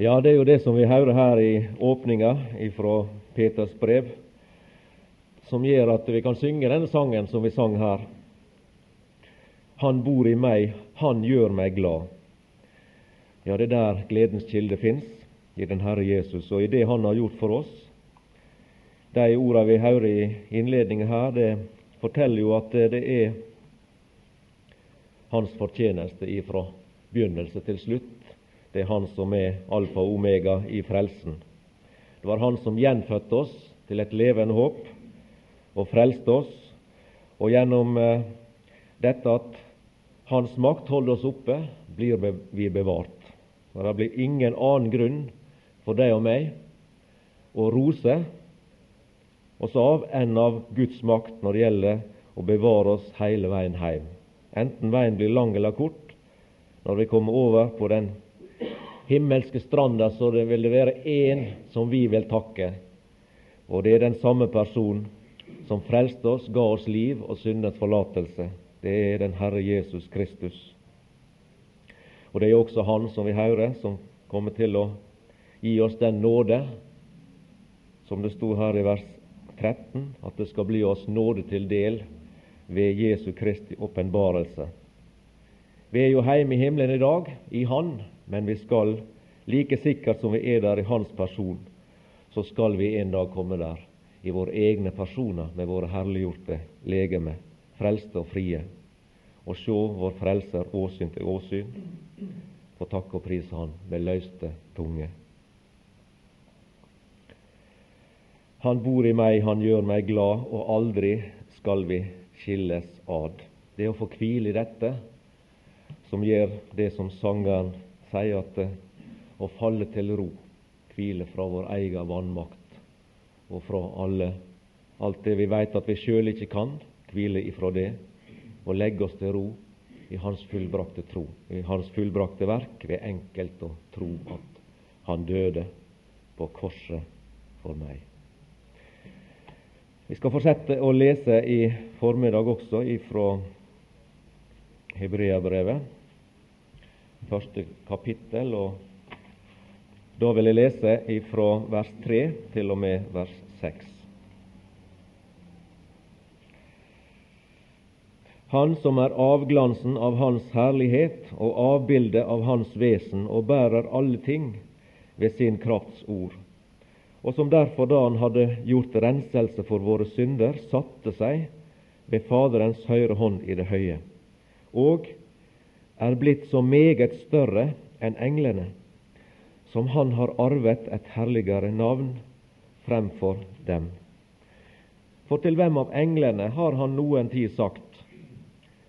Ja, det er jo det som vi hører her i åpninga fra Peters brev, som gjør at vi kan synge denne sangen som vi sang her. Han bor i meg, han gjør meg glad. Ja, det er der gledens kilde fins, i den Herre Jesus, og i det Han har gjort for oss. De ordene vi hører i innledningen her, det forteller jo at det er Hans fortjeneste ifra begynnelse til slutt det er Han som er alfa og omega i frelsen. Det var Han som gjenfødte oss til et levende håp og frelste oss. Og gjennom eh, dette at Hans makt holder oss oppe, blir vi bevart. Og Det blir ingen annen grunn for deg og meg å rose oss av enn av Guds makt når det gjelder å bevare oss hele veien hjem. Enten veien blir lang eller kort, når vi kommer over på den himmelske stranda, så det vil det være én som vi vil takke. Og det er den samme person som frelste oss, ga oss liv og syndens forlatelse. Det er den Herre Jesus Kristus. Og det er også Han som vi hører, som kommer til å gi oss den nåde, som det sto her i vers 13, at det skal bli oss nåde til del ved Jesu Kristi åpenbarelse. Vi er jo hjemme i himmelen i dag, i Han, men vi skal, like sikkert som vi er der i Hans person, så skal vi en dag komme der i våre egne personer med våre herliggjorte legeme, frelste og frie, og se vår Frelser åsyn til åsyn, få takke og prise Han med løyste tunge. Han bor i meg, han gjør meg glad, og aldri skal vi skilles ad. Det å få hvile i dette, som gjør det som sangeren sier at eh, å falle til ro, hvile fra vår egen vannmakt og fra alle, alt det vi veit at vi sjøl ikke kan, hvile ifra det og legge oss til ro i Hans fullbrakte tro, i Hans fullbrakte verk, ved enkelt å tro at Han døde på korset for meg. Vi skal fortsette å lese i formiddag også ifra Hebreabrevet første kapittel. og Da vil jeg lese fra vers 3 til og med vers 6. Han som er avglansen av Hans herlighet og avbildet av Hans vesen og bærer alle ting ved sin krafts ord, og som derfor, da han hadde gjort renselse for våre synder, satte seg ved Faderens høyre hånd i det høye, og er blitt så meget større enn englene, som han har arvet et herligere navn fremfor dem. For til hvem av englene har han noen tid sagt:"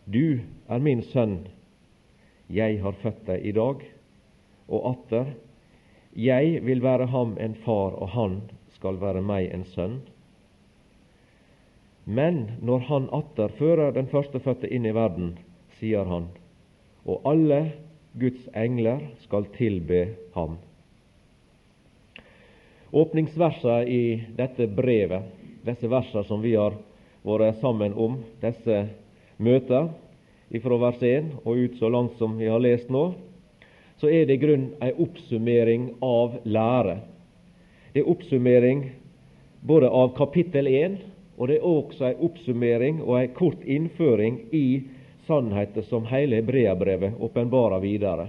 Du er min sønn, jeg har født deg i dag, og atter:" Jeg vil være ham en far, og han skal være meg en sønn. Men når han atter fører den førstefødte inn i verden, sier han:" og alle Guds engler skal tilbe ham. Åpningsversene i dette brevet, disse versene som vi har vært sammen om, disse møtene, fra vers 1 og ut så langt som vi har lest nå, så er det i grunn en oppsummering av lære. Det er oppsummering både av kapittel 1, og det er også en oppsummering og en kort innføring i sannheter som hele Hebreabrevet åpenbarer videre.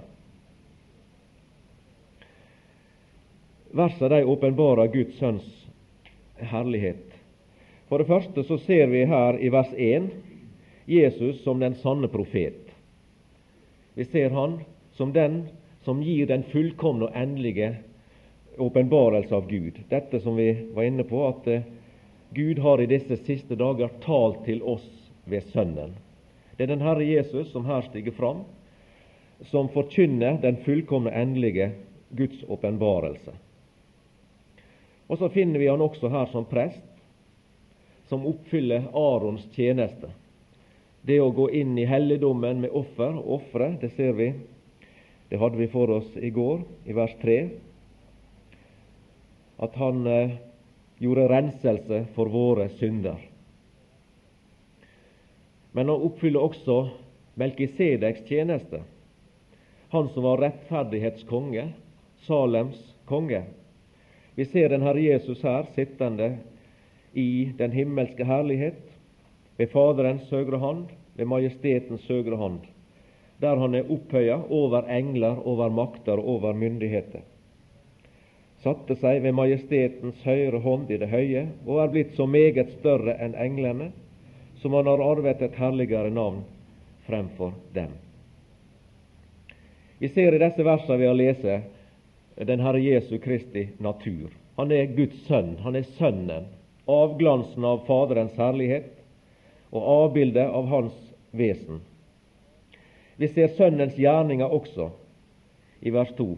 Versene de åpenbarer Guds Sønns herlighet. For det første så ser vi her i vers 1 Jesus som den sanne profet. Vi ser han som den som gir den fullkomne og endelige åpenbarelse av Gud. Dette som vi var inne på, at eh, Gud har i disse siste dager talt til oss ved Sønnen. Det er den Herre Jesus som her stiger fram, som forkynner den fullkomne, endelige Guds åpenbarelse. Og så finner vi han også her som prest, som oppfyller Arons tjeneste. Det å gå inn i helligdommen med offer og ofre, det ser vi, det hadde vi for oss i går, i vers 3, at han eh, gjorde renselse for våre synder. Men han oppfyller også Melkisedeks tjeneste. Han som var rettferdighetskonge, Salems konge. Vi ser den Herre Jesus her sittende i den himmelske herlighet, ved Faderens høyre hånd, ved majestetens høyre hånd, der han er opphøya over engler, over makter og over myndigheter. Satte seg ved majestetens høyre hånd i det høye, og er blitt så meget større enn englene, som han har arvet et herligere navn fremfor dem. Vi ser i disse versene vi har lese, den Herre Jesu Kristi natur. Han er Guds sønn. Han er Sønnen, avglansen av Faderens herlighet og avbildet av Hans vesen. Vi ser Sønnens gjerninger også i vers 2.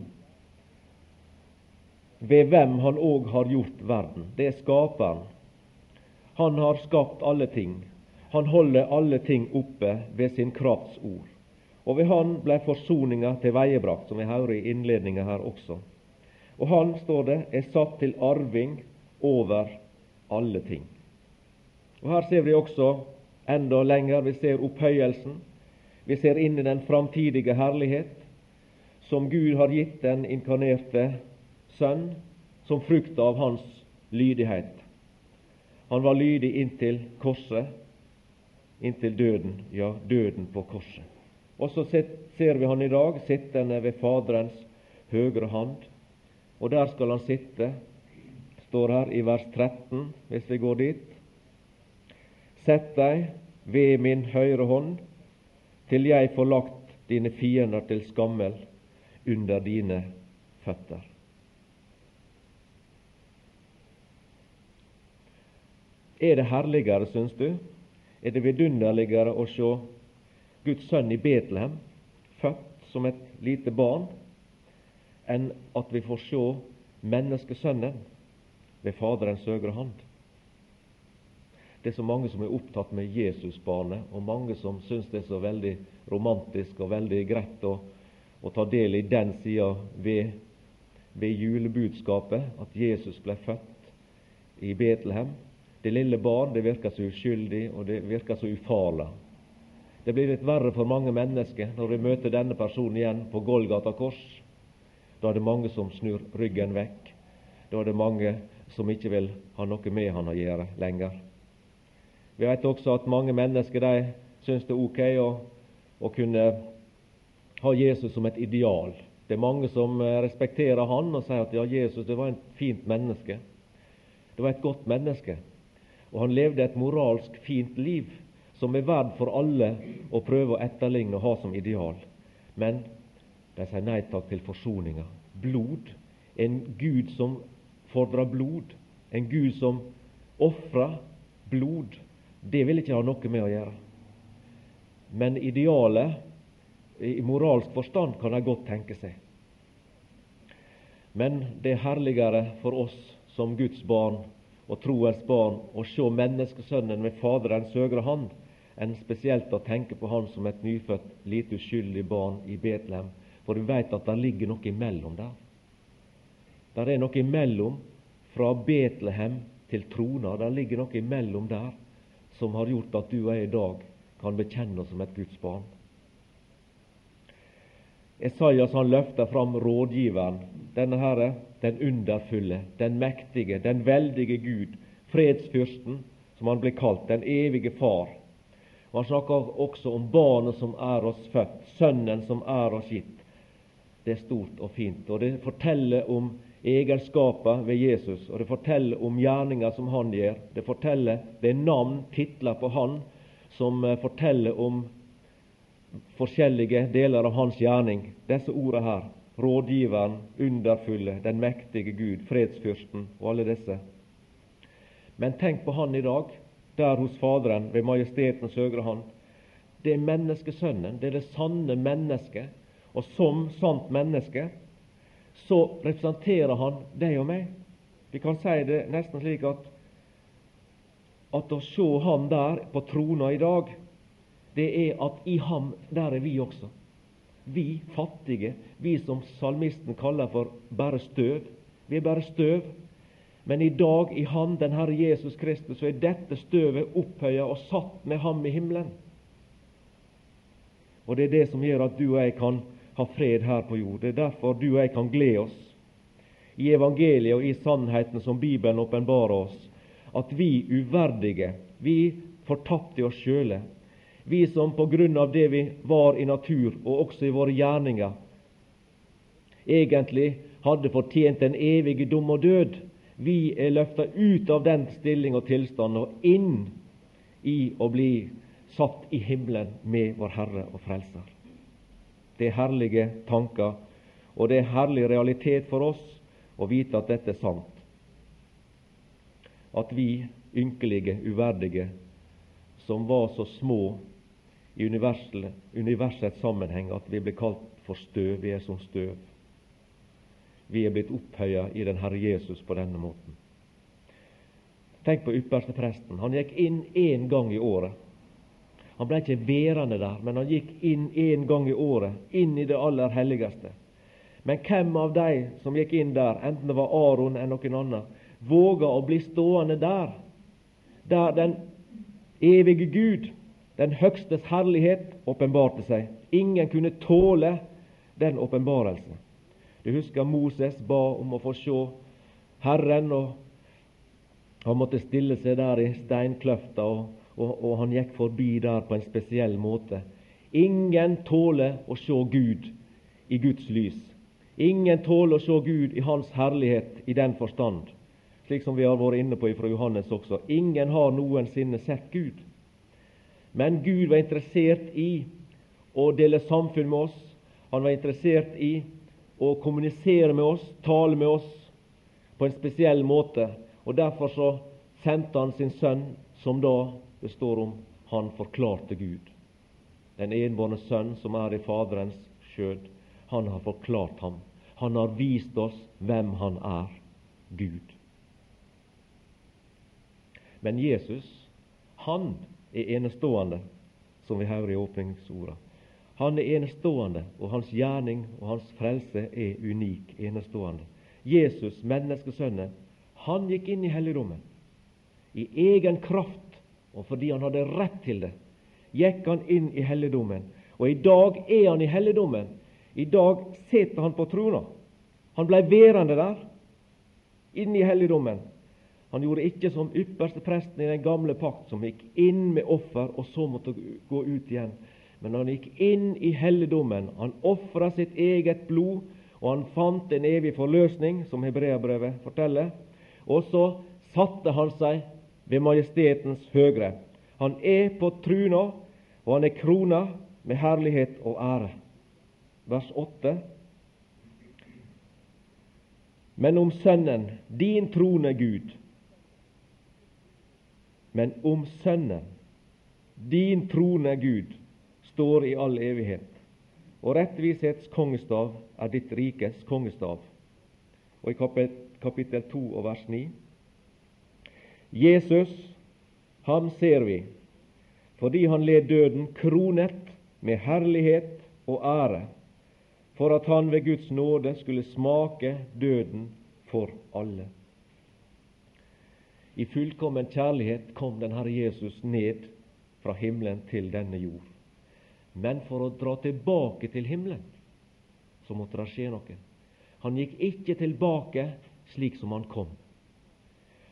Ved hvem Han òg har gjort verden. Det er Skaperen. Han har skapt alle ting. Han holder alle ting oppe ved sin krafts ord. Og ved Han ble forsoninga tilveiebrakt, som vi hører i innledninga her også. Og han, står det, er satt til arving over alle ting. Og Her ser vi også enda lenger. Vi ser opphøyelsen. Vi ser inn i den framtidige herlighet som Gud har gitt den inkarnerte Sønn som frukt av hans lydighet. Han var lydig inntil korset, inntil døden, ja, døden på korset. Og så ser vi han i dag sittende ved Faderens høyre hand, og der skal han sitte, står her i vers 13, hvis vi går dit. Sett deg ved min høyre hånd, til jeg får lagt dine fiender til skammel under dine føtter. Er det herligere, syns du? Er det vidunderligere å se Guds sønn i Betlehem, født som et lite barn, enn at vi får se menneskesønnen ved Faderens høyre hånd. Det er så mange som er opptatt med Jesusbarnet, og mange som syns det er så veldig romantisk og veldig greit å, å ta del i den sida ved, ved julebudskapet, at Jesus ble født i Betlehem. Det lille barn det virker så uskyldig, og det virker så ufarlig. Det blir litt verre for mange mennesker når de møter denne personen igjen på Golgata kors. Da er det mange som snur ryggen vekk. Da er det mange som ikke vil ha noe med han å gjøre lenger. Vi vet også at mange mennesker de syns det er ok å, å kunne ha Jesus som et ideal. Det er mange som eh, respekterer han og sier at ja, Jesus det var et fint menneske. Det var et godt menneske. Og han levde et moralsk fint liv som er verd for alle å prøve å etterligne og ha som ideal. Men de sier nei takk til forsoninga. Blod. En Gud som fordrer blod. En Gud som ofrer blod. Det vil ikke ha noe med å gjøre. Men idealet i moralsk forstand kan de godt tenke seg. Men det er herligere for oss som Guds barn og troens barn å se menneskesønnen med Faderens høyre hand enn spesielt å tenke på han som et nyfødt, lite uskyldig barn i Betlehem for vi veit at det ligger noe imellom der. Der er noe imellom fra Betlehem til trona. Der ligger noe imellom der som har gjort at du og jeg i dag kan bekjenne oss som et Guds barn. Esaias han løfter fram rådgiveren, denne herre, den underfulle, den mektige, den veldige Gud, fredsfyrsten, som han blir kalt, den evige Far. Og Han snakker også om barnet som er oss født, sønnen som er oss gitt det er stort og fint. Og det forteller om egenskaper ved Jesus, og det forteller om gjerninger som han gjør. Det forteller, det er navn, titler på han, som eh, forteller om forskjellige deler av hans gjerning. Disse ordene her. Rådgiveren, underfulle, den mektige Gud, fredsfyrsten og alle disse. Men tenk på han i dag, der hos Faderen ved majestetens høyre hånd. Det er menneskesønnen, det er det sanne mennesket og som sant menneske, så representerer han deg og meg. Vi kan si det nesten slik at at å se ham der på trona i dag, det er at i ham, der er vi også. Vi fattige, vi som salmisten kaller for bare støv. Vi er bare støv. Men i dag, i Han, den Herre Jesus Kristus, så er dette støvet opphøya og satt med ham i himmelen. Og det er det som gjør at du og jeg kan ha fred her på jord. Det er derfor du og jeg kan glede oss i evangeliet og i sannheten som Bibelen åpenbarer oss, at vi uverdige, vi fortapte oss sjøle, vi som på grunn av det vi var i natur og også i våre gjerninger, egentlig hadde fortjent den evige dom og død, vi er løfta ut av den stilling og tilstand og inn i å bli satt i himmelen med vår Herre og Frelser. Det er herlige tanker, og det er herlig realitet for oss å vite at dette er sant. At vi ynkelige, uverdige, som var så små i universets sammenheng at vi blir kalt for støv, vi er som støv. Vi er blitt opphøya i den Herre Jesus på denne måten. Tenk på ypperste presten. Han gikk inn én gang i året. Han ble ikke værende der, men han gikk inn én gang i året, inn i det aller helligste. Men hvem av de som gikk inn der, enten det var Aron eller noen annen, våga å bli stående der, der den evige Gud, den høgstes herlighet, åpenbarte seg? Ingen kunne tåle den åpenbarelsen. Du husker Moses ba om å få se Herren, og han måtte stille seg der i steinkløfta, og, og, og han gikk forbi der på en spesiell måte. Ingen tåler å se Gud i Guds lys. Ingen tåler å se Gud i Hans herlighet i den forstand, slik som vi har vært inne på fra Johannes også. Ingen har noensinne sett Gud. Men Gud var interessert i å dele samfunn med oss. Han var interessert i å kommunisere med oss, tale med oss på en spesiell måte. Og Derfor så sendte han sin sønn, som da det står om han forklarte Gud. Den enbårne sønn som er i Faderens skjød, han har forklart ham. Han har vist oss hvem han er Gud. Men Jesus, han er enestående, som vi hører i åpningsorda. Han er enestående, og hans gjerning og hans frelse er unik, enestående. Jesus, menneskesønnen, han gikk inn i helligdommen. I egen kraft, og fordi han hadde rett til det, gikk han inn i helligdommen. Og i dag er han i helligdommen. I dag sitter han på trona. Han blei værende der, inne i helligdommen. Han gjorde ikke som ypperste presten i den gamle pakt, som gikk inn med offer og så måtte gå ut igjen. Men han gikk inn i helligdommen. Han ofra sitt eget blod, og han fant en evig forløsning, som hebreabrevet forteller. Og så satte han seg ved majestetens høgre. Han er på truna, og han er krona med herlighet og ære. Vers 8. Men om Sønnen, din trone, Gud. Men om Sønnen, din trone, Gud, står i all evighet. Og rettvisets kongestav er ditt rikes kongestav. Og i kapittel 2 og vers 9 Jesus, ham ser vi, fordi han led døden kronet med herlighet og ære, for at han ved Guds nåde skulle smake døden for alle. I fullkommen kjærlighet kom den Herre Jesus ned fra himmelen til denne jord. Men for å dra tilbake til himmelen, så måtte det skje noe. Han gikk ikke tilbake slik som han kom.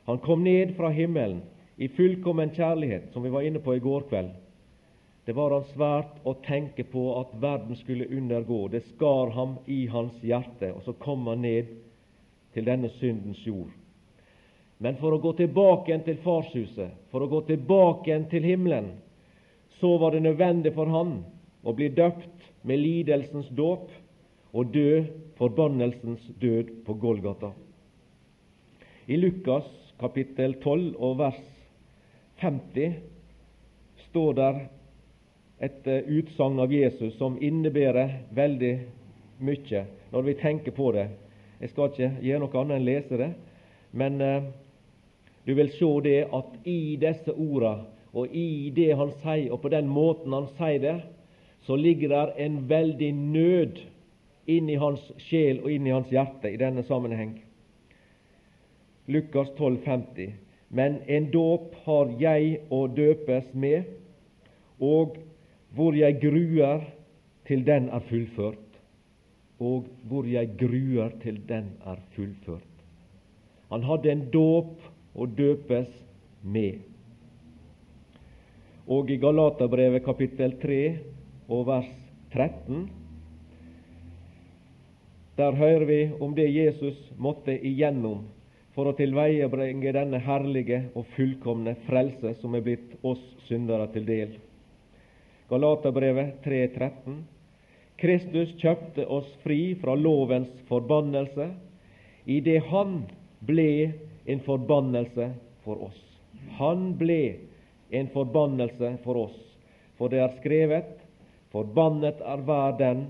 Han kom ned fra himmelen i fullkommen kjærlighet, som vi var inne på i går kveld. Det var han svært å tenke på at verden skulle undergå. Det skar ham i hans hjerte, og så kom han ned til denne syndens jord. Men for å gå tilbake igjen til farshuset, for å gå tilbake igjen til himmelen, så var det nødvendig for han å bli døpt med lidelsens dåp og dø forbannelsens død på Golgata. I Lukas kapittel 12 og vers 50 står der et eh, utsagn av Jesus som innebærer veldig mye når vi tenker på det. Jeg skal ikke gjøre noe annet enn lese det, men uh, du vil se det at i disse ordene og i det han sier, og på den måten han sier det, så ligger der en veldig nød inni hans sjel og inni hans hjerte i denne sammenheng. Lukas 12, 50. Men en dåp har jeg å døpes med, og hvor jeg gruer til den er fullført. og hvor jeg gruer til den er fullført. Han hadde en dåp å døpes med. Og i Galaterbrevet kapittel 3 og vers 13 der hører vi om det Jesus måtte igjennom for å tilveiebringe denne herlige og fullkomne frelse som er blitt oss syndere til del. Galaterbrevet 3,13. Kristus kjøpte oss fri fra lovens forbannelse idet Han ble en forbannelse for oss. Han ble en forbannelse for oss, for det er skrevet:" Forbannet er hver den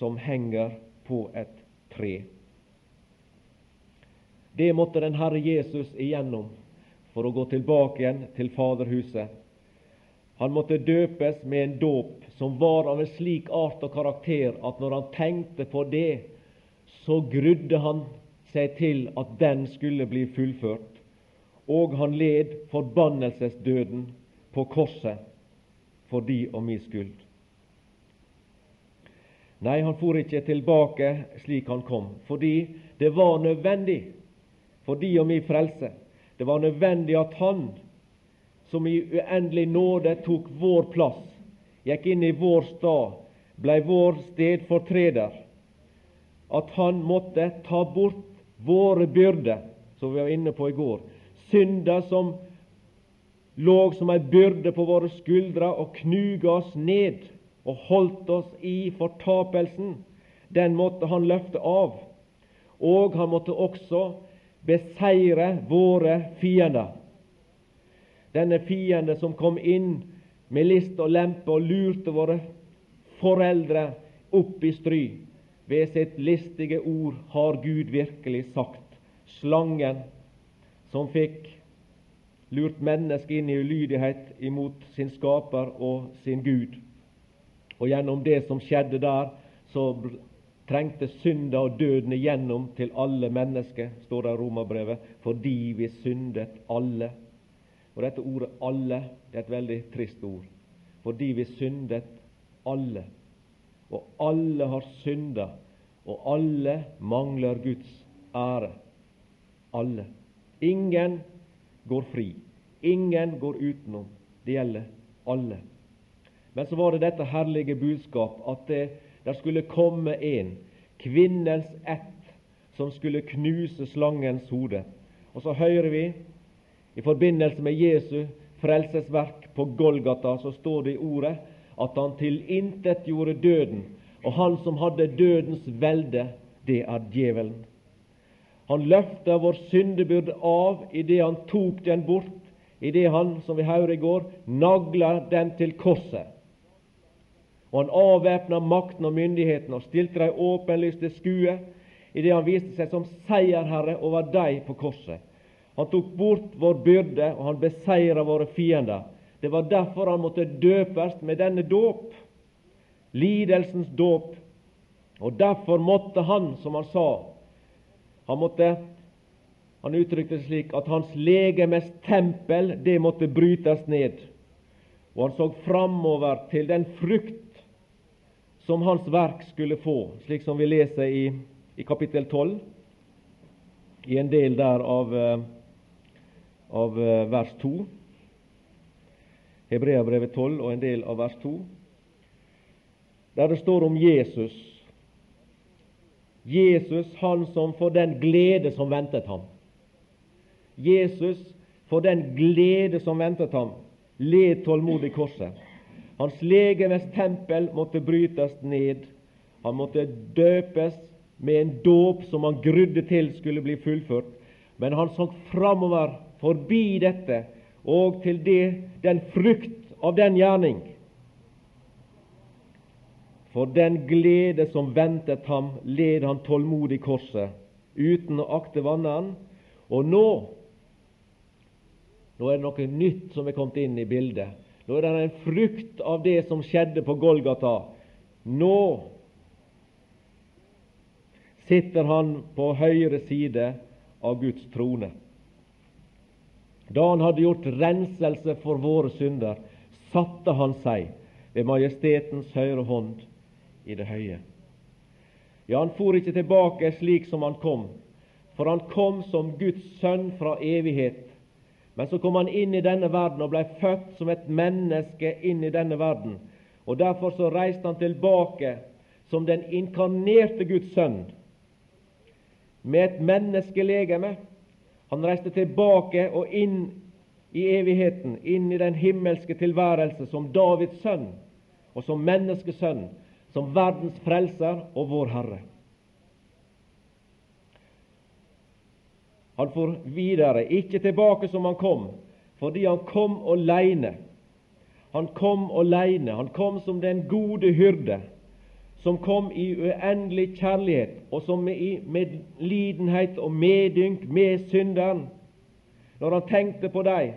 som henger på et tre. Det måtte den Herre Jesus igjennom for å gå tilbake igjen til Faderhuset. Han måtte døpes med en dåp som var av en slik art og karakter at når han tenkte på det, så grudde han seg til at den skulle bli fullført. Og han led forbannelsesdøden på korset for de og mi skyld. Nei, han for ikke tilbake slik han kom, fordi det var nødvendig for de og mi frelse. Det var nødvendig at han, som i uendelig nåde tok vår plass, gikk inn i vår stad, blei vår stedfortreder, at han måtte ta bort våre byrder, som vi var inne på i går, synder som lå som ei byrde på våre skuldre og knuga oss ned og holdt oss i fortapelsen, den måtte han løfte av. Og han måtte også beseire våre fiender. Denne fiende som kom inn med list og lempe og lurte våre foreldre opp i stry. Ved sitt listige ord har Gud virkelig sagt. Slangen som fikk lurt mennesket inn i ulydighet imot sin skaper og sin Gud. Og gjennom det som skjedde der, så trengte synda og døden igjennom til alle mennesker, står det i Romerbrevet, fordi vi syndet alle. Og Dette ordet 'alle' det er et veldig trist ord. Fordi vi syndet alle. Og alle har synda, og alle mangler Guds ære. Alle. Ingen går fri. Ingen går utenom. Det gjelder alle. Men så var det dette herlige budskap at det, der skulle komme en, kvinnens ett, som skulle knuse slangens hode. Og så hører vi i forbindelse med Jesu frelsesverk på Golgata, så står det i ordet at han tilintetgjorde døden, og han som hadde dødens velde, det er djevelen. Han løfta vår syndebyrde av idet han tok den bort, idet han, som vi hørte i går, nagla den til korset. Og han avvæpna makten og myndigheten og stilte dem åpenlyst til skue idet han viste seg som seierherre over dem på korset. Han tok bort vår byrde, og han beseira våre fiender. Det var derfor han måtte døpes med denne dåp, lidelsens dåp. Og derfor måtte han, som han sa, han måtte han uttrykte det slik at hans legemes tempel det måtte brytes ned. Og han så framover til den frukt som hans verk skulle få, slik som vi leser i, i kapittel 12, i en del der av, eh, av eh, vers 2. Hebreabrevet 12 og en del av vers 2, der det står om Jesus. Jesus, han som for den glede som ventet ham. Jesus, for den glede som ventet ham, led tålmodig korset. Hans legemes tempel måtte brytes ned. Han måtte døpes med en dåp som han grudde til skulle bli fullført. Men han så framover, forbi dette, og til det, den frukt av den gjerning. For den glede som ventet ham, led han tålmodig korset, uten å akte vanneren. Og nå nå er det noe nytt som er kommet inn i bildet. Nå er det en frukt av det som skjedde på Golgata. Nå sitter han på høyre side av Guds trone. Da han hadde gjort renselse for våre synder, satte han seg ved majestetens høyre hånd i det høye. Ja, han for ikke tilbake slik som han kom, for han kom som Guds sønn fra evighet. Men så kom han inn i denne verden og ble født som et menneske inn i denne verden. Og Derfor så reiste han tilbake som den inkarnerte Guds sønn med et menneskelegeme. Han reiste tilbake og inn i evigheten, inn i den himmelske tilværelse som Davids sønn og som menneskesønn, som verdens frelser og vår Herre. Han får videre, ikke tilbake som han kom, fordi han kom aleine. Han kom aleine. Han kom som den gode hyrde, som kom i uendelig kjærlighet, og som i medlidenhet og medynk med synderen. Når han tenkte på deg,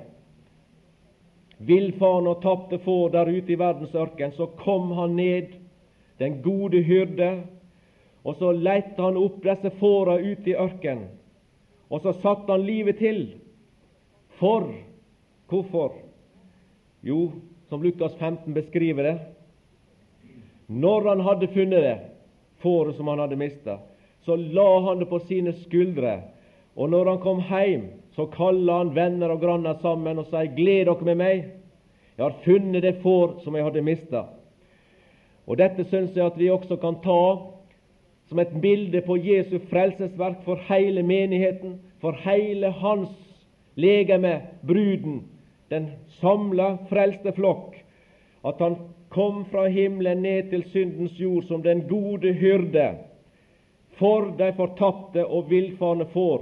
villfarne og tapte får der ute i verdensørken, så kom han ned, den gode hyrde, og så lette han opp disse fåra ute i ørkenen. Og så satte han livet til. For hvorfor? Jo, som Lukas 15 beskriver det, når han hadde funnet det, fåret som han hadde mista, så la han det på sine skuldre. Og når han kom hjem, så kalla han venner og granner sammen og sa gled dere med meg, jeg har funnet det får som jeg hadde mista. Og dette syns jeg at vi også kan ta som et bilde på Jesu frelsesverk for hele menigheten, for hele hans legeme, bruden, den samla, frelste flokk, at han kom fra himmelen ned til syndens jord som den gode hyrde for de fortapte og villfarne får.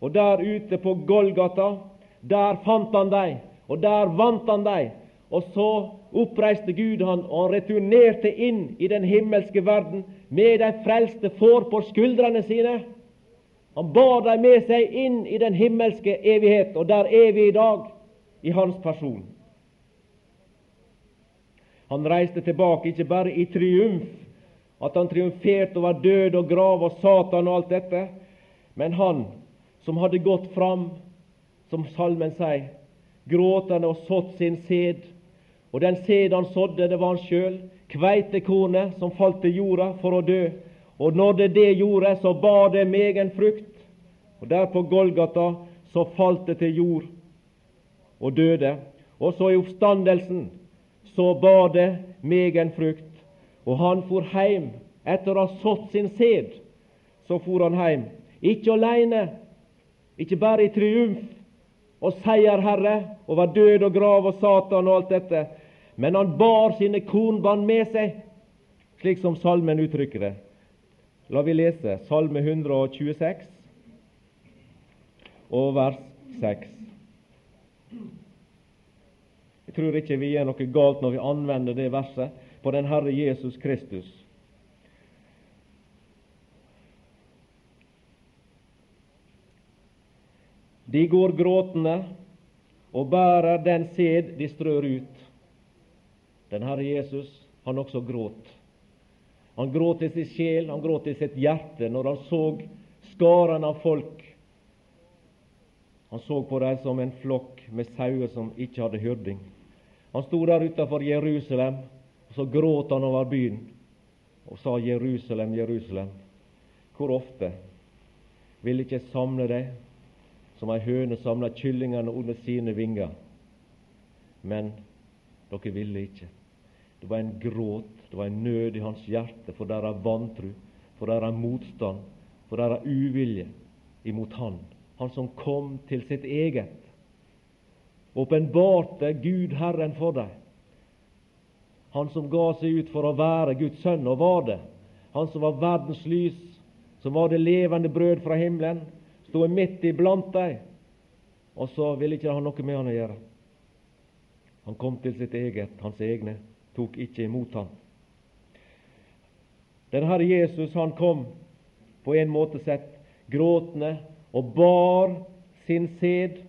Og der ute på Golgata, der fant han dem, og der vant han dem. Og så oppreiste Gud han, og han returnerte inn i den himmelske verden med de frelste får på skuldrene sine. Han bar dem med seg inn i den himmelske evighet, og der er vi i dag, i hans person. Han reiste tilbake ikke bare i triumf, at han triumferte over død og grav og Satan og alt dette, men han som hadde gått fram, som salmen sier, gråtende og sådd sin sæd. Og den sæd han sådde, det var han sjøl, kveitekornet som falt til jorda for å dø. Og når det det gjorde, så bar det megen frukt. Og der på Golgata så falt det til jord og døde. Og så i oppstandelsen så bar det megen frukt. Og han for heim etter å ha sådd sin sæd. Så for han heim, ikke aleine, ikke bare i triumf og seierherre over død og grav og Satan og alt dette, men han bar sine kornbånd med seg, slik som salmen uttrykker det. La vi lese Salme 126 og vers 6. Jeg tror ikke vi gjør noe galt når vi anvender det verset på den Herre Jesus Kristus. De går gråtende og bærer den sæd de strør ut. Den Herre Jesus, han også gråt. Han gråt i sin sjel, han gråt i sitt hjerte når han så skaren av folk. Han så på dem som en flokk med sauer som ikke hadde hyrding. Han sto der utenfor Jerusalem, og så gråt han over byen og sa Jerusalem, Jerusalem, hvor ofte vil ikke jeg samle deg som ei høne samler kyllingene under sine vinger? Men dere ville ikke. Det var en gråt, det var en nød i hans hjerte for deres vantru, for deres motstand, for deres uvilje imot Han, Han som kom til sitt eget åpenbarte Gud Herren for deg. Han som ga seg ut for å være Guds sønn, og var det. Han som var verdens lys, som var det levende brød fra himmelen, sto midt iblant deg, og så ville ikke han noe med han å gjøre. Han kom til sitt eget, hans egne tok ikke imot ham. Denne Herre Jesus han kom på en måte sett gråtende og bar sin sæd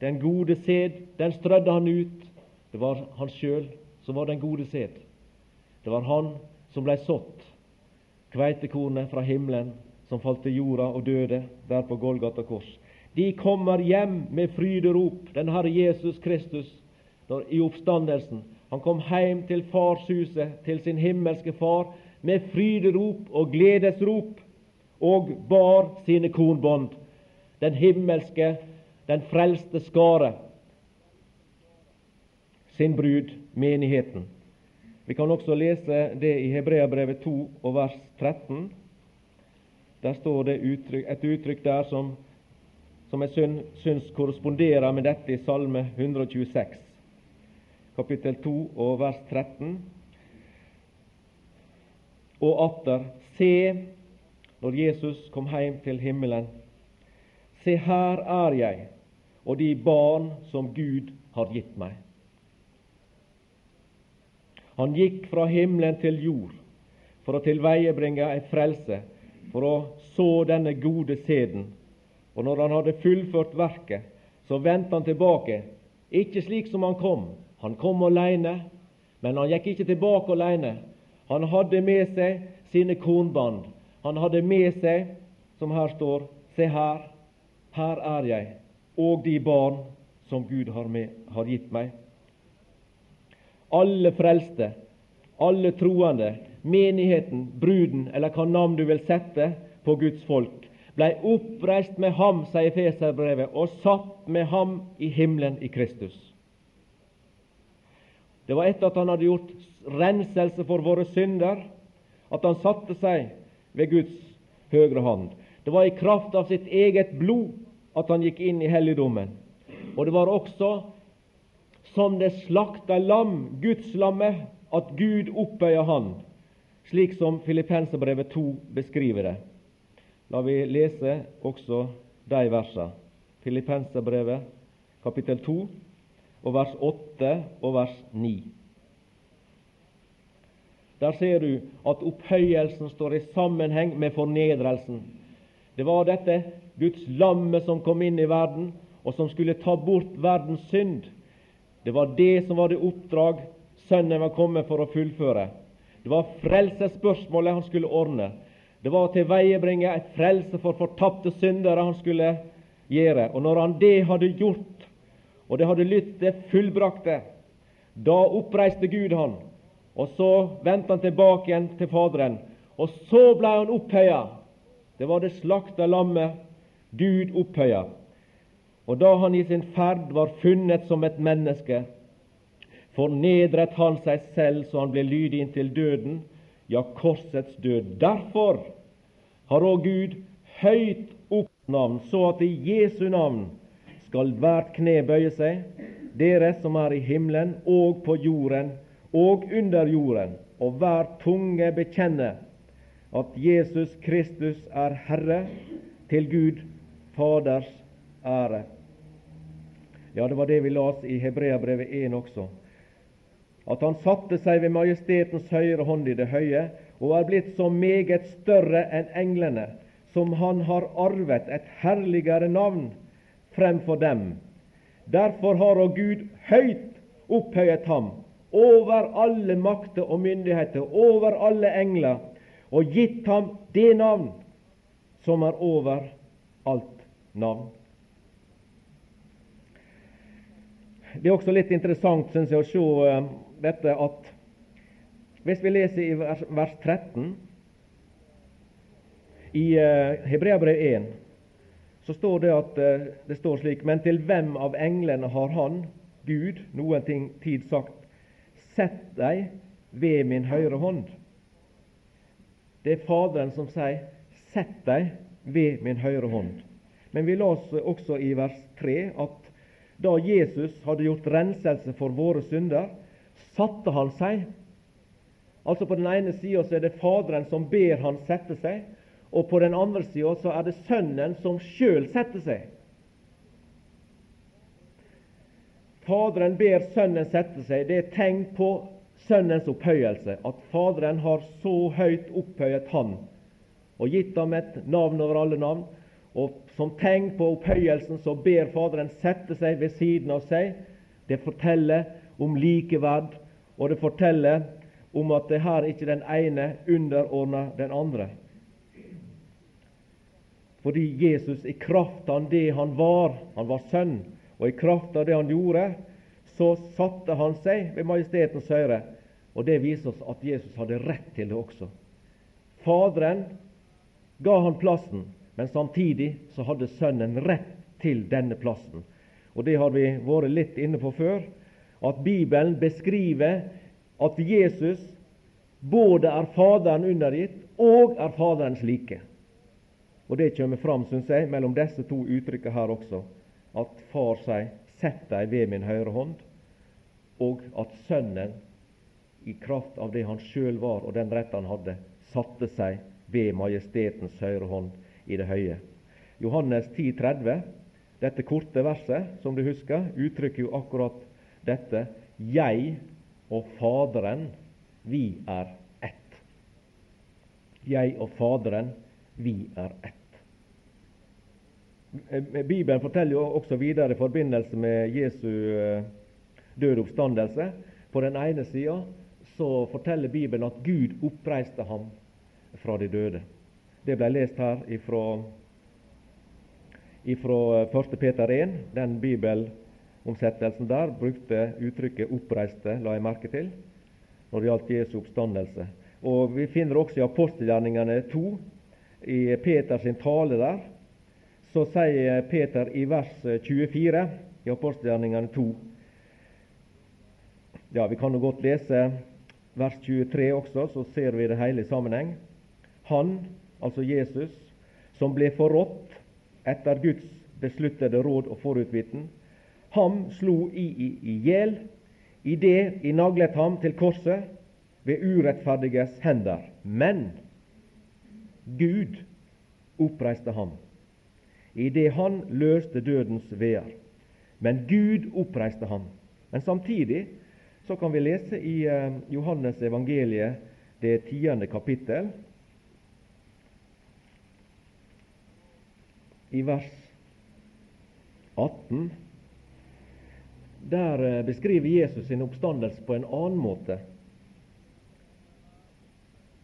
den gode sæd, den strødde han ut. Det var han sjøl som var den gode sæd. Det var han som blei sådd, kveitekornet fra himmelen som falt til jorda og døde der på Golgata kors. De kommer hjem med fryderop, den Herre Jesus Kristus, i oppstandelsen. Han kom hjem til farshuset, til sin himmelske far, med fryderop og gledesrop og bar sine kornbånd, den himmelske, den frelste skare, sin brud, menigheten. Vi kan også lese det i Hebreabrevet 2 og vers 13. Der står det et uttrykk der som, som jeg syns korresponderer med dette i Salme 126, kapittel 2 og vers 13. Og atter, se, når Jesus kom hjem til himmelen, se, her er jeg og de barn som Gud har gitt meg. Han gikk fra himmelen til jord for å tilveiebringe ei frelse for å så denne gode seden. Og når han hadde fullført verket, så vendte han tilbake, ikke slik som han kom. Han kom alene, men han gikk ikke tilbake alene. Han hadde med seg sine kornband. Han hadde med seg, som her står, se her, her er jeg, og de barn som Gud har, med, har gitt meg. Alle frelste, alle troende, menigheten, bruden, eller hva navn du vil sette på Guds folk, blei oppreist med ham, sier Feserbrevet, og satt med ham i himmelen i Kristus. Det var etter at han hadde gjort renselse for våre synder, at han satte seg ved Guds høyre hånd. Det var i kraft av sitt eget blod at han gikk inn i helligdommen. Og det var også som det slakta lam, Guds lamme, at Gud opphøyer han slik som Filippenserbrevet 2 beskriver det. La vi lese også de versene. Filippenserbrevet kapittel 2 og vers 8 og vers 9. Der ser du at opphøyelsen står i sammenheng med fornedrelsen. Det var dette Guds lamme som kom inn i verden, og som skulle ta bort verdens synd. Det var det som var det oppdrag Sønnen var kommet for å fullføre. Det var frelsesspørsmålet han skulle ordne. Det var å tilveiebringe et frelse for fortapte syndere han skulle gjøre. Og når han det hadde gjort, og det hadde lytt det fullbrakte, da oppreiste Gud han. Og så vendte han tilbake igjen til Faderen. Og så ble han opphøya. Det var det slakta lammet Gud opphøya. Og da han i sin ferd var funnet som et menneske, fornedret han seg selv så han ble lydig inntil døden, ja, korsets død. Derfor har òg Gud høyt opp navn, så at i Jesu navn skal hvert kne bøye seg, dere som er i himmelen og på jorden og under jorden, og hver tunge bekjenne at Jesus Kristus er Herre, til Gud Faders ære. Ja, det var det vi las i Hebreabrevet 1 også at han satte seg ved majestetens høyre hånd i det høye, og er blitt så meget større enn englene, som han har arvet et herligere navn fremfor dem. Derfor har òg Gud høyt opphøyet ham over alle makter og myndigheter, over alle engler, og gitt ham det navn som er over alt navn. Det er også litt interessant synes jeg, å se eh, dette at hvis vi leser i vers, vers 13 i uh, Hebreabrev 1, så står det at uh, det står slik Men til hvem av englene har Han, Gud, noen ting, tid sagt Sett deg ved min høyre hånd. Det er Faderen som sier Sett deg ved min høyre hånd. Men vi leser også i vers 3 at da Jesus hadde gjort renselse for våre synder, satte han seg. Altså På den ene sida er det Faderen som ber han sette seg, og på den andre sida er det Sønnen som sjøl setter seg. Faderen ber Sønnen sette seg. Det er tegn på Sønnens opphøyelse, at Faderen har så høyt opphøyet Han og gitt ham et navn over alle navn. Og Som tegn på opphøyelsen så ber Faderen sette seg ved siden av seg. Det forteller om likeverd og det forteller om at det her ikke den ene underordner den andre. Fordi Jesus i kraft av det han var, han var sønn, og i kraft av det han gjorde, så satte han seg ved majestetens høyre. Og det viser oss at Jesus hadde rett til det også. Faderen ga han plassen, men samtidig så hadde Sønnen rett til denne plassen. Og Det har vi vært litt inne på før, at Bibelen beskriver at Jesus både er Faderen undergitt og er Faderens like. Og Det kommer fram, synes jeg, mellom disse to uttrykkene her også, at Far sier 'sett deg ved min høyre hånd', og at Sønnen, i kraft av det han sjøl var og den rett han hadde, satte seg ved majestetens høyre hånd i det høye. Johannes 10, 30, dette korte verset, som du husker, uttrykker jo akkurat dette. Jeg og Faderen, vi er ett. Jeg og Faderen, vi er ett. Bibelen forteller jo også videre i forbindelse med Jesu død døde oppstandelse. På den ene sida så forteller Bibelen at Gud oppreiste ham fra de døde. Det ble lest her ifra, ifra 1. Peter 1. Den bibelomsettelsen der brukte uttrykket 'oppreiste', la jeg merke til, når det gjaldt Jesu oppstandelse. Og Vi finner også i apostelgjerningene 2, i Peters tale der, så sier Peter i vers 24 i apostelgjerningene 2 Ja, vi kan jo godt lese vers 23 også, så ser vi det hele i sammenheng. Han, altså Jesus, som ble forrådt etter Guds besluttede råd og forutviten, ham slo i i hjel idet I naglet ham til korset ved urettferdiges hender. Men Gud oppreiste ham idet han løste dødens veer. Men Gud oppreiste ham. Men samtidig så kan vi lese i eh, Johannes evangeliet, det tiende kapittel, i vers 18. Der eh, beskriver Jesus sin oppstandelse på en annen måte.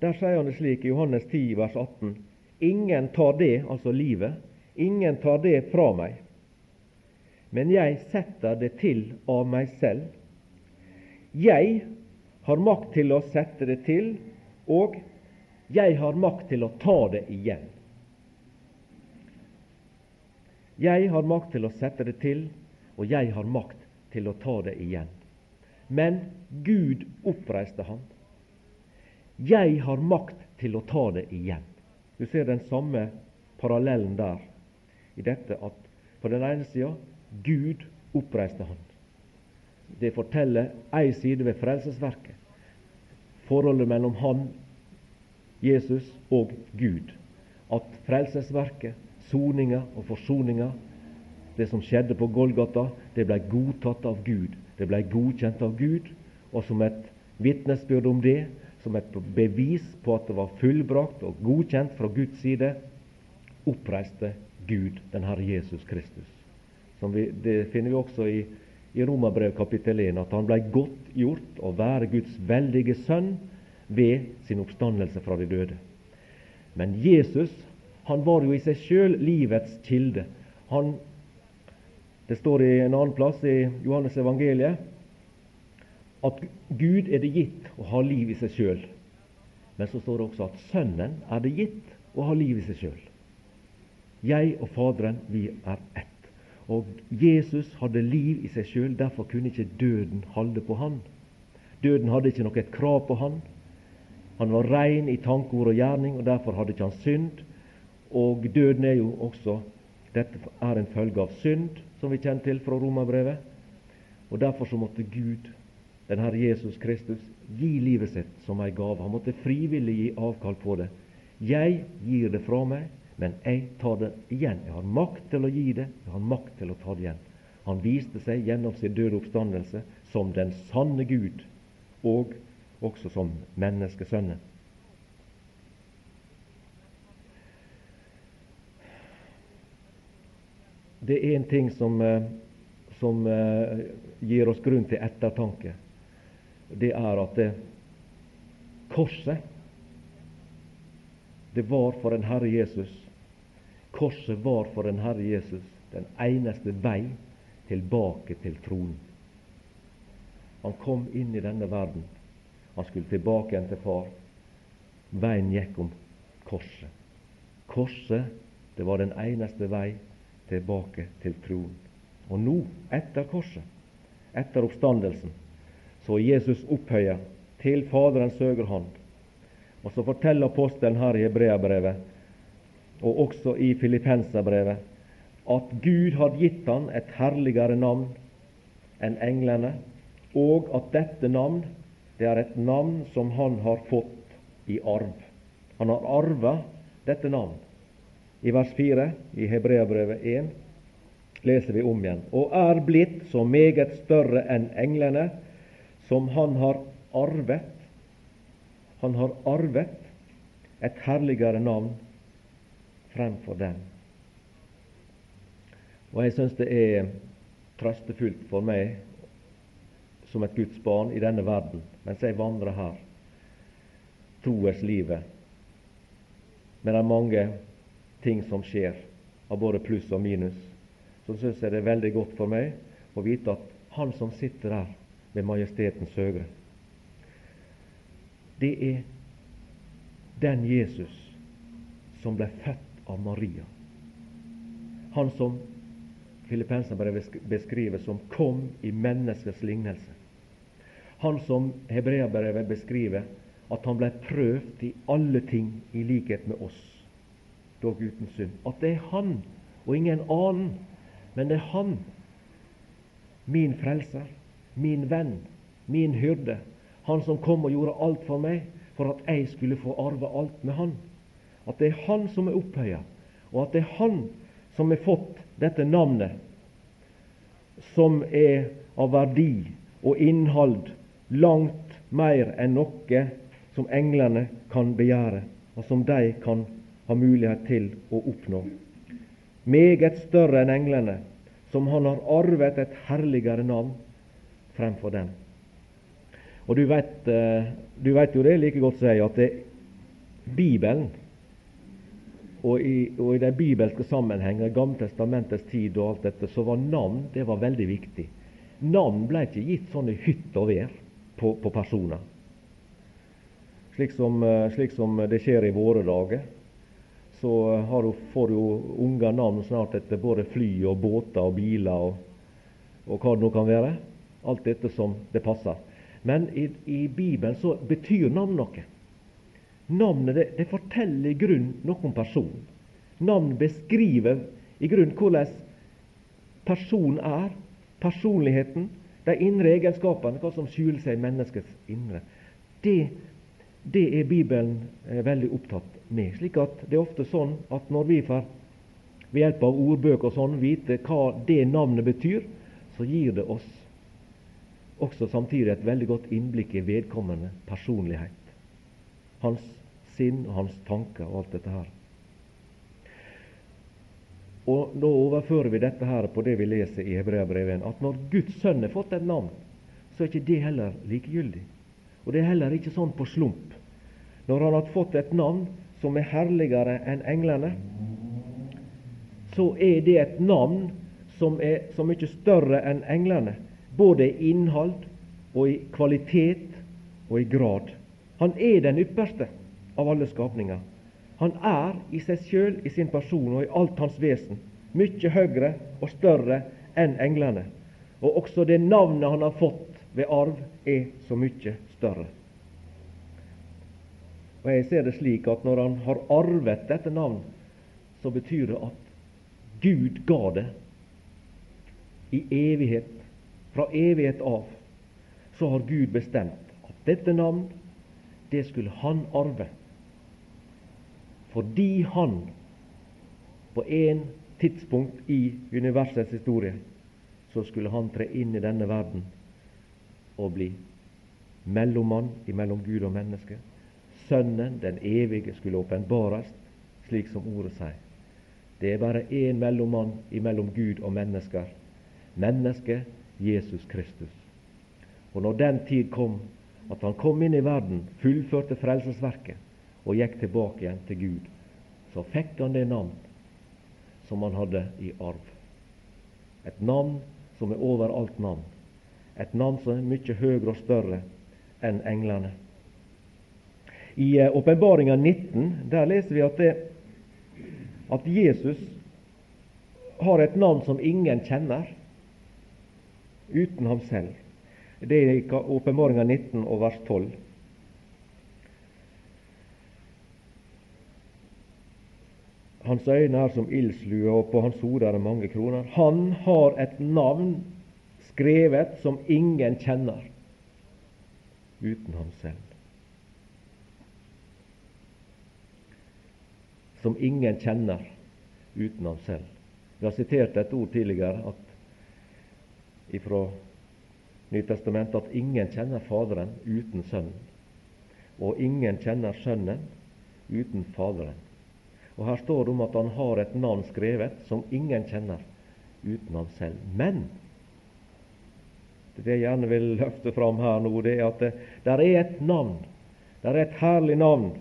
Der sier han det slik i Johannes 10, vers 18.: Ingen tar det, altså livet, ingen tar det fra meg, men jeg setter det til av meg selv. Jeg har makt til å sette det til, og jeg har makt til å ta det igjen. Jeg har makt til å sette det til, og jeg har makt til å ta det igjen. Men Gud oppreiste ham. Jeg har makt til å ta det igjen. Du ser den samme parallellen der i dette at på den ene sida Gud oppreiste ham. Det forteller ei side ved frelsesverket. Forholdet mellom Han, Jesus, og Gud. At frelsesverket, soninga og forsoninga, det som skjedde på Golgata, det ble godtatt av Gud. Det ble godkjent av Gud, og som et vitnesbyrd om det, som et bevis på at det var fullbrakt og godkjent fra Guds side, oppreiste Gud den Herre Jesus Kristus. Vi, det finner vi også i i Romerbrevet kapittel 1 at han blei godtgjort å være Guds veldige sønn ved sin oppstandelse fra de døde. Men Jesus han var jo i seg sjøl livets kilde. Han, det står i en annen plass i Johannes evangeliet at Gud er det gitt å ha liv i seg sjøl. Men så står det også at Sønnen er det gitt å ha liv i seg sjøl. Jeg og Faderen, vi er ett. Og Jesus hadde liv i seg sjøl, derfor kunne ikke døden holde på han. Døden hadde ikke noe krav på han. Han var rein i tanke, ord og gjerning, og derfor hadde ikke han synd. Og døden er jo også Dette er en følge av synd, som vi kjenner til fra Romerbrevet. Og derfor så måtte Gud, den Herre Jesus Kristus, gi livet sitt som ei gave. Han måtte frivillig gi avkall på det. Jeg gir det fra meg, men jeg tar det igjen. Jeg har makt til å gi det, jeg har makt til å ta det igjen. Han viste seg gjennom sin døde oppstandelse som den sanne Gud, og også som menneskesønnen. Det er en ting som, eh, som eh, gir oss grunn til ettertanke. Det er at det, korset det var for en Herre Jesus Korset var for den Herre Jesus den eneste vei tilbake til tronen. Han kom inn i denne verden. Han skulle tilbake igjen til Far. Veien gikk om korset. Korset, det var den eneste vei tilbake til troen. Og nå, etter korset, etter oppstandelsen, så er Jesus opphøya til Faderens høyre hånd. Og så forteller apostelen her i Hebreabrevet, og også i Filippenserbrevet, at Gud har gitt han et herligere navn enn englene, og at dette navn det er et navn som han har fått i arv. Han har arva dette navn. I vers 4 i Hebreabrevet 1 leser vi om igjen. Og er blitt så meget større enn englene, som han har arvet. Han har arvet et herligere navn fremfor dem. Og jeg syns det er trøstefullt for meg som et Guds barn i denne verden, mens jeg vandrer her, troeslivet, med de mange ting som skjer, av både pluss og minus, så syns jeg det er veldig godt for meg å vite at Han som sitter der ved Majestetens høgre, det er den Jesus som ble født av Maria. Han som Filippenserbrevet beskriver som 'kom i menneskets lignelse'. Han som Hebreabrevet beskriver at han ble prøvd i alle ting i likhet med oss, dog uten synd. At det er han og ingen annen, men det er han, min frelser, min venn, min hyrde, han som kom og gjorde alt for meg, for at jeg skulle få arve alt med han. At det er han som er opphøya, og at det er han som har fått dette navnet, som er av verdi og innhold langt mer enn noe som englene kan begjære, og som de kan ha mulighet til å oppnå. Meget større enn englene, som han har arvet et herligere navn fremfor dem. Og du vet, eh, du vet jo det like godt som jeg, at det, Bibelen og i, og i de bibelske sammenhenger, Gammeltestamentets tid og alt dette, så var navn det var veldig viktig. Navn ble ikke gitt sånn i hytt og vær på, på personer. Slik som, eh, slik som, det skjer i våre dager, så du, får jo unger navn snart etter både fly og båter og biler og, og hva det nå kan være. Alt dette som det passer. Men i, i Bibelen så betyr navn noe. Navnet det, det forteller i grunn noe om personen. Navn beskriver i grunn hvordan personen er, personligheten, de indre egenskapene, hva som skjuler seg i menneskets indre. Det, det er Bibelen eh, veldig opptatt med. slik at det er ofte sånn at når vi får ved hjelp av ordbøker og sånn vite hva det navnet betyr, så gir det oss også samtidig et veldig godt innblikk i vedkommende personlighet. Hans sinn og hans tanker og alt dette her. Og Da overfører vi dette her på det vi leser i Hebreabrevet, at når Guds sønn har fått et navn, så er ikke det heller likegyldig. Og det er heller ikke sånn på slump. Når han har fått et navn som er herligere enn englene, så er det et navn som er så mye større enn englene, både i innhold og i kvalitet og i grad. Han er den ypperste av alle skapninger. Han er i seg sjøl, i sin person og i alt hans vesen mye høyere og større enn englene. Og også det navnet han har fått ved arv, er så mye større. Og Jeg ser det slik at når han har arvet dette navn, så betyr det at Gud ga det i evighet. Fra evighet av så har Gud bestemt at dette navn, det skulle han arve fordi han på en tidspunkt i universets historie så skulle han tre inn i denne verden og bli mellommann mellom Gud og menneske. Sønnen, den evige, skulle åpenbares, slik som ordet sier. Det er bare én mellommann imellom Gud og mennesker. Mennesket Jesus Kristus. Og når den tid kom, at han kom inn i verden, fullførte frelsesverket, og gikk tilbake igjen til Gud, så fikk han det navn som han hadde i arv. Et navn som er overalt navn. Et navn som er mye høyere og større enn englene. I eh, Åpenbaringa 19 der leser vi at, det, at Jesus har et navn som ingen kjenner uten ham selv. Det er i Åpenbaringa 19 og vers 12. Hans øyne er som ildslue, og på hans hode er det mange kroner. Han har et navn skrevet som ingen kjenner uten ham selv. Som ingen kjenner uten ham selv. Vi har sitert et ord tidligere fra Nytestamentet at ingen kjenner Faderen uten Sønnen, og ingen kjenner Sønnen uten Faderen. Og Her står det om at han har et navn skrevet som ingen kjenner uten ham selv. Men det jeg gjerne vil løfte fram her nå, det er at det der er et navn. Det er et herlig navn.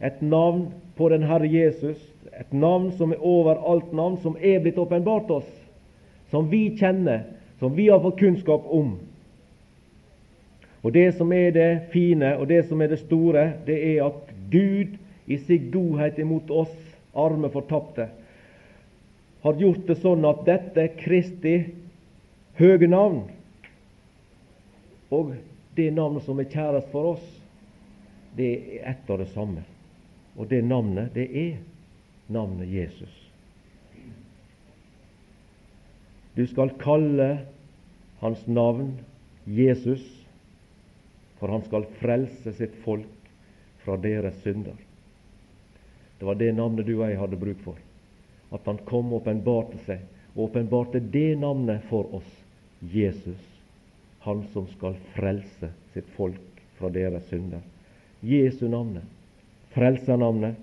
Et navn på den Herre Jesus. Et navn som er over alt navn, som er blitt åpenbart oss. Som vi kjenner, som vi har fått kunnskap om. Og Det som er det fine, og det som er det store, det er at Gud i sin godhet imot oss arme fortapte har gjort det sånn at dette Kristi høge navn og det navnet som er kjærest for oss, det er ett og det samme. Og det navnet, det er navnet Jesus. Du skal kalle hans navn Jesus, for han skal frelse sitt folk fra deres synder. Det var det navnet du og jeg hadde bruk for. At han kom og åpenbarte seg, og åpenbarte det navnet for oss, Jesus, han som skal frelse sitt folk fra deres synder. Jesu navnet, frelsernavnet,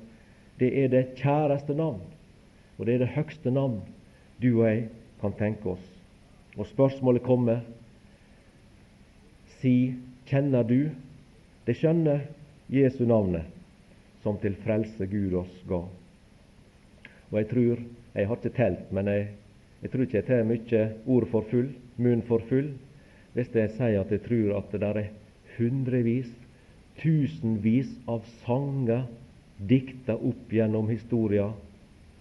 det er det kjæreste navn, og det er det høgste navn du og jeg kan tenke oss. Og spørsmålet kommer si, kjenner du det skjønne Jesu navnet? som til frelse Gud oss ga. Og jeg tror Jeg har ikke telt, men jeg, jeg tror ikke jeg tar mye ord for full, munn for full, hvis jeg sier at jeg tror at det der er hundrevis, tusenvis av sanger dikta opp gjennom historia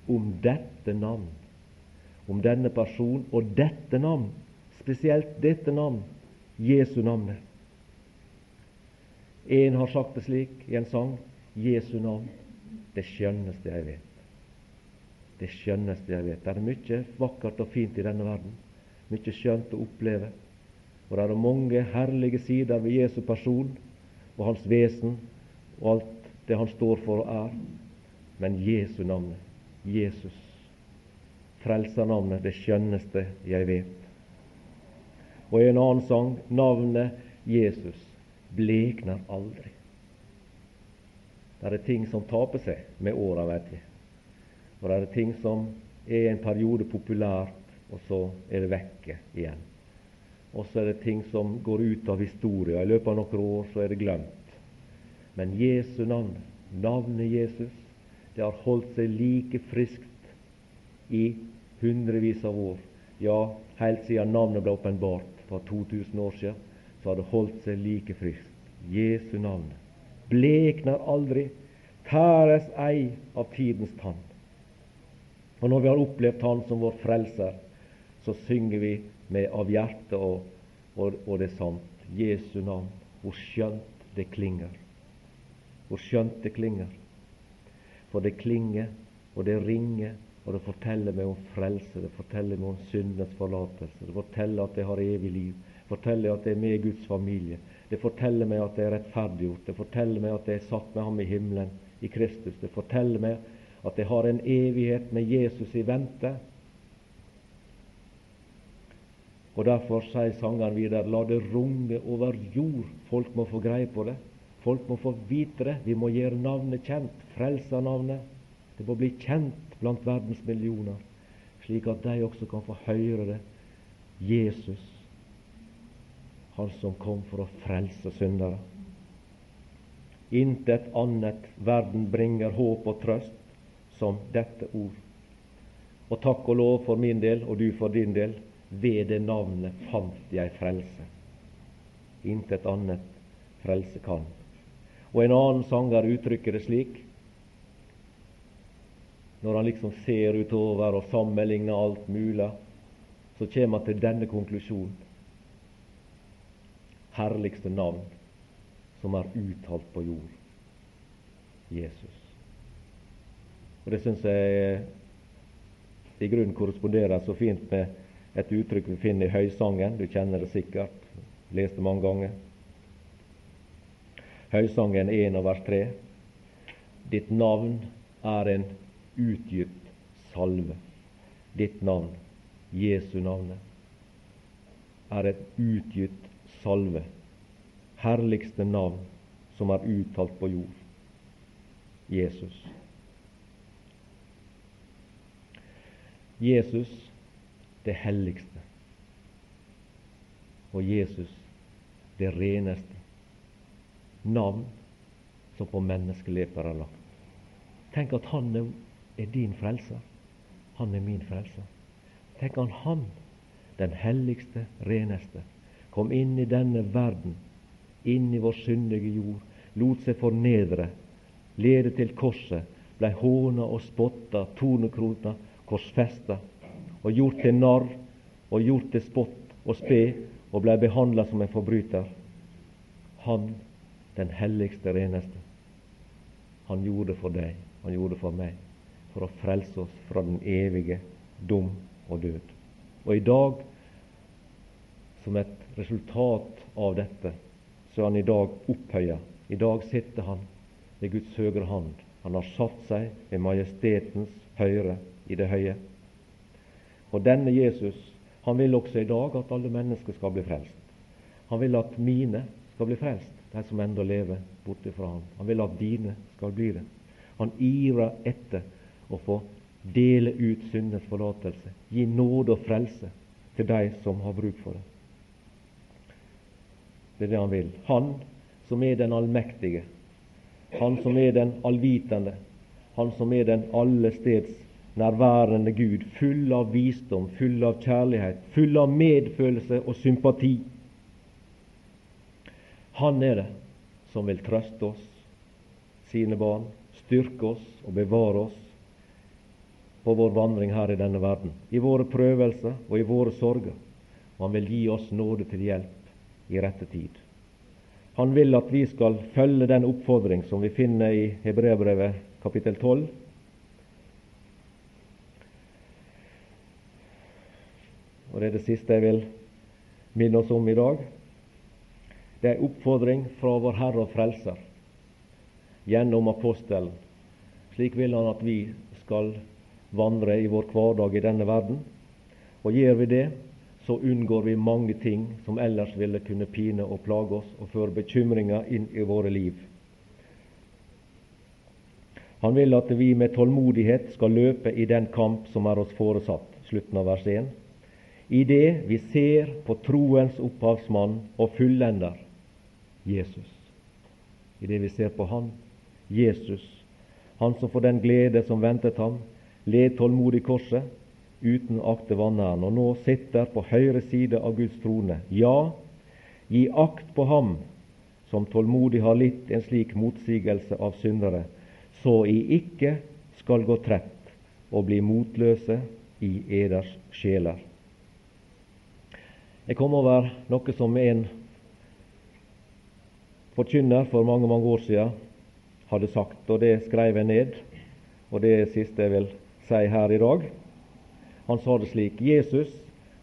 om dette navn, om denne person og dette navn, spesielt dette navn, Jesu navnet. En har sagt det slik i en sang Jesu navn det skjønneste jeg vet. Det skjønneste jeg vet. Det er mye vakkert og fint i denne verden. Mye skjønt å oppleve. Og det er mange herlige sider ved Jesu person og hans vesen og alt det han står for og er. Men Jesu navnet, Jesus, frelsernavnet, det skjønneste jeg vet. Og i en annen sang navnet Jesus blekner aldri. Det er ting som taper seg med åra, vet jeg. Og det er ting som er en periode populært, og så er det vekke igjen. Og så er det ting som går ut av historia. I løpet av noen år så er det glemt. Men Jesu navn, navnet Jesus, det har holdt seg like friskt i hundrevis av år. Ja, helt siden navnet ble åpenbart for 2000 år siden, så har det holdt seg like friskt. Jesu navn blekner aldri, tæres ei av tidens tann. Og når vi har opplevd Han som vår frelser, så synger vi med av hjertet, og, og, og det er sant. Jesu navn. Hvor skjønt det klinger. Hvor skjønt det klinger. For det klinger, og det ringer, og det forteller meg om frelse. Det forteller meg om syndens forlatelse. Det forteller at jeg har evig liv. Det forteller at jeg er med i Guds familie. Det forteller meg at jeg er rettferdiggjort. Det forteller meg at jeg er satt med Ham i himmelen, i Kristus. Det forteller meg at jeg har en evighet med Jesus i vente. Og Derfor sier sangeren videre la det runge over jord. Folk må få greie på det. Folk må få vite det. Vi må gjøre navnet kjent. Frelsernavnet. Det må bli kjent blant verdens millioner, slik at de også kan få høre det. Jesus han som kom for å frelse syndere. Intet annet verden bringer håp og trøst som dette ord. Og takk og lov for min del, og du for din del, ved det navnet fant jeg frelse. Intet annet frelse kan. Og en annen sanger uttrykker det slik når han liksom ser utover og sammenligner alt mulig, så kommer han til denne konklusjonen. Herligste navn som er uttalt på jord. Jesus. Og Det syns jeg i grunnen korresponderer så fint med et uttrykk vi finner i Høysangen. Du kjenner det sikkert, leste mange ganger. Høysangen 1 og vers 3. Ditt navn er en utgitt salve. Ditt navn, Jesu navnet, er et utgitt salve. Herligste navn som er uttalt på jord. Jesus. Jesus det helligste. Og Jesus det reneste. Navn som på menneskeleper er lagt. Tenk at han er din frelser. Han er min frelser. Tenk at han, den helligste, reneste, kom inn i denne verden, inn i vår syndige jord, lot seg fornedre, lede til korset, blei håna og spotta, tornekrota, korsfesta og gjort til narr og gjort til spott og spe og blei behandla som en forbryter. Han, den helligste, reneste, han gjorde det for deg, han gjorde det for meg, for å frelse oss fra den evige dom og død. Og i dag, som et resultat av dette, så er han i dag opphøya. I dag sitter han ved Guds høyre hand. Han har satt seg ved majestetens høyre i det høye. Og denne Jesus han vil også i dag at alle mennesker skal bli frelst. Han vil at mine skal bli frelst, de som ennå lever borte fra ham. Han vil at dine skal bli det. Han ivrer etter å få dele ut syndens forlatelse, gi nåde og frelse til de som har bruk for det. Det er det han vil. Han som er den allmektige, han som er den allvitende, han som er den allesteds nærværende Gud, full av visdom, full av kjærlighet, full av medfølelse og sympati. Han er det som vil trøste oss, sine barn, styrke oss og bevare oss på vår vandring her i denne verden, i våre prøvelser og i våre sorger. Og han vil gi oss nåde til hjelp i rette tid. Han vil at vi skal følge den oppfordring som vi finner i Hebreabrevet kapittel 12, og det er det siste jeg vil minne oss om i dag. Det er en oppfordring fra vår Herre og Frelser gjennom apostelen. Slik vil han at vi skal vandre i vår hverdag i denne verden. Og gjør vi det, så unngår vi mange ting som ellers ville kunne pine og plage oss og føre bekymringer inn i våre liv. Han vil at vi med tålmodighet skal løpe i den kamp som er oss foresatt. Slutten av vers 1 i det vi ser på troens opphavsmann og fullender, Jesus. I det vi ser på Han, Jesus, Han som for den glede som ventet ham, led tålmodig korset, uten akte vanæren, og nå sitter på høyre side av Guds trone. Ja, gi akt på ham som tålmodig har litt en slik motsigelse av syndere, så I ikke skal gå trett og bli motløse i eders sjeler. Jeg kom over noe som en forkynner for mange mange år siden hadde sagt, og det skrev jeg ned. Og det er siste jeg vil si her i dag. Han sa det slik Jesus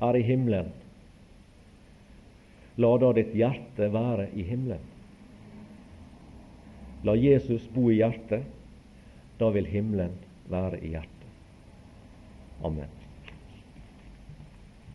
er i himmelen. La da ditt hjerte være i himmelen. La Jesus bo i hjertet. Da vil himmelen være i hjertet. Amen.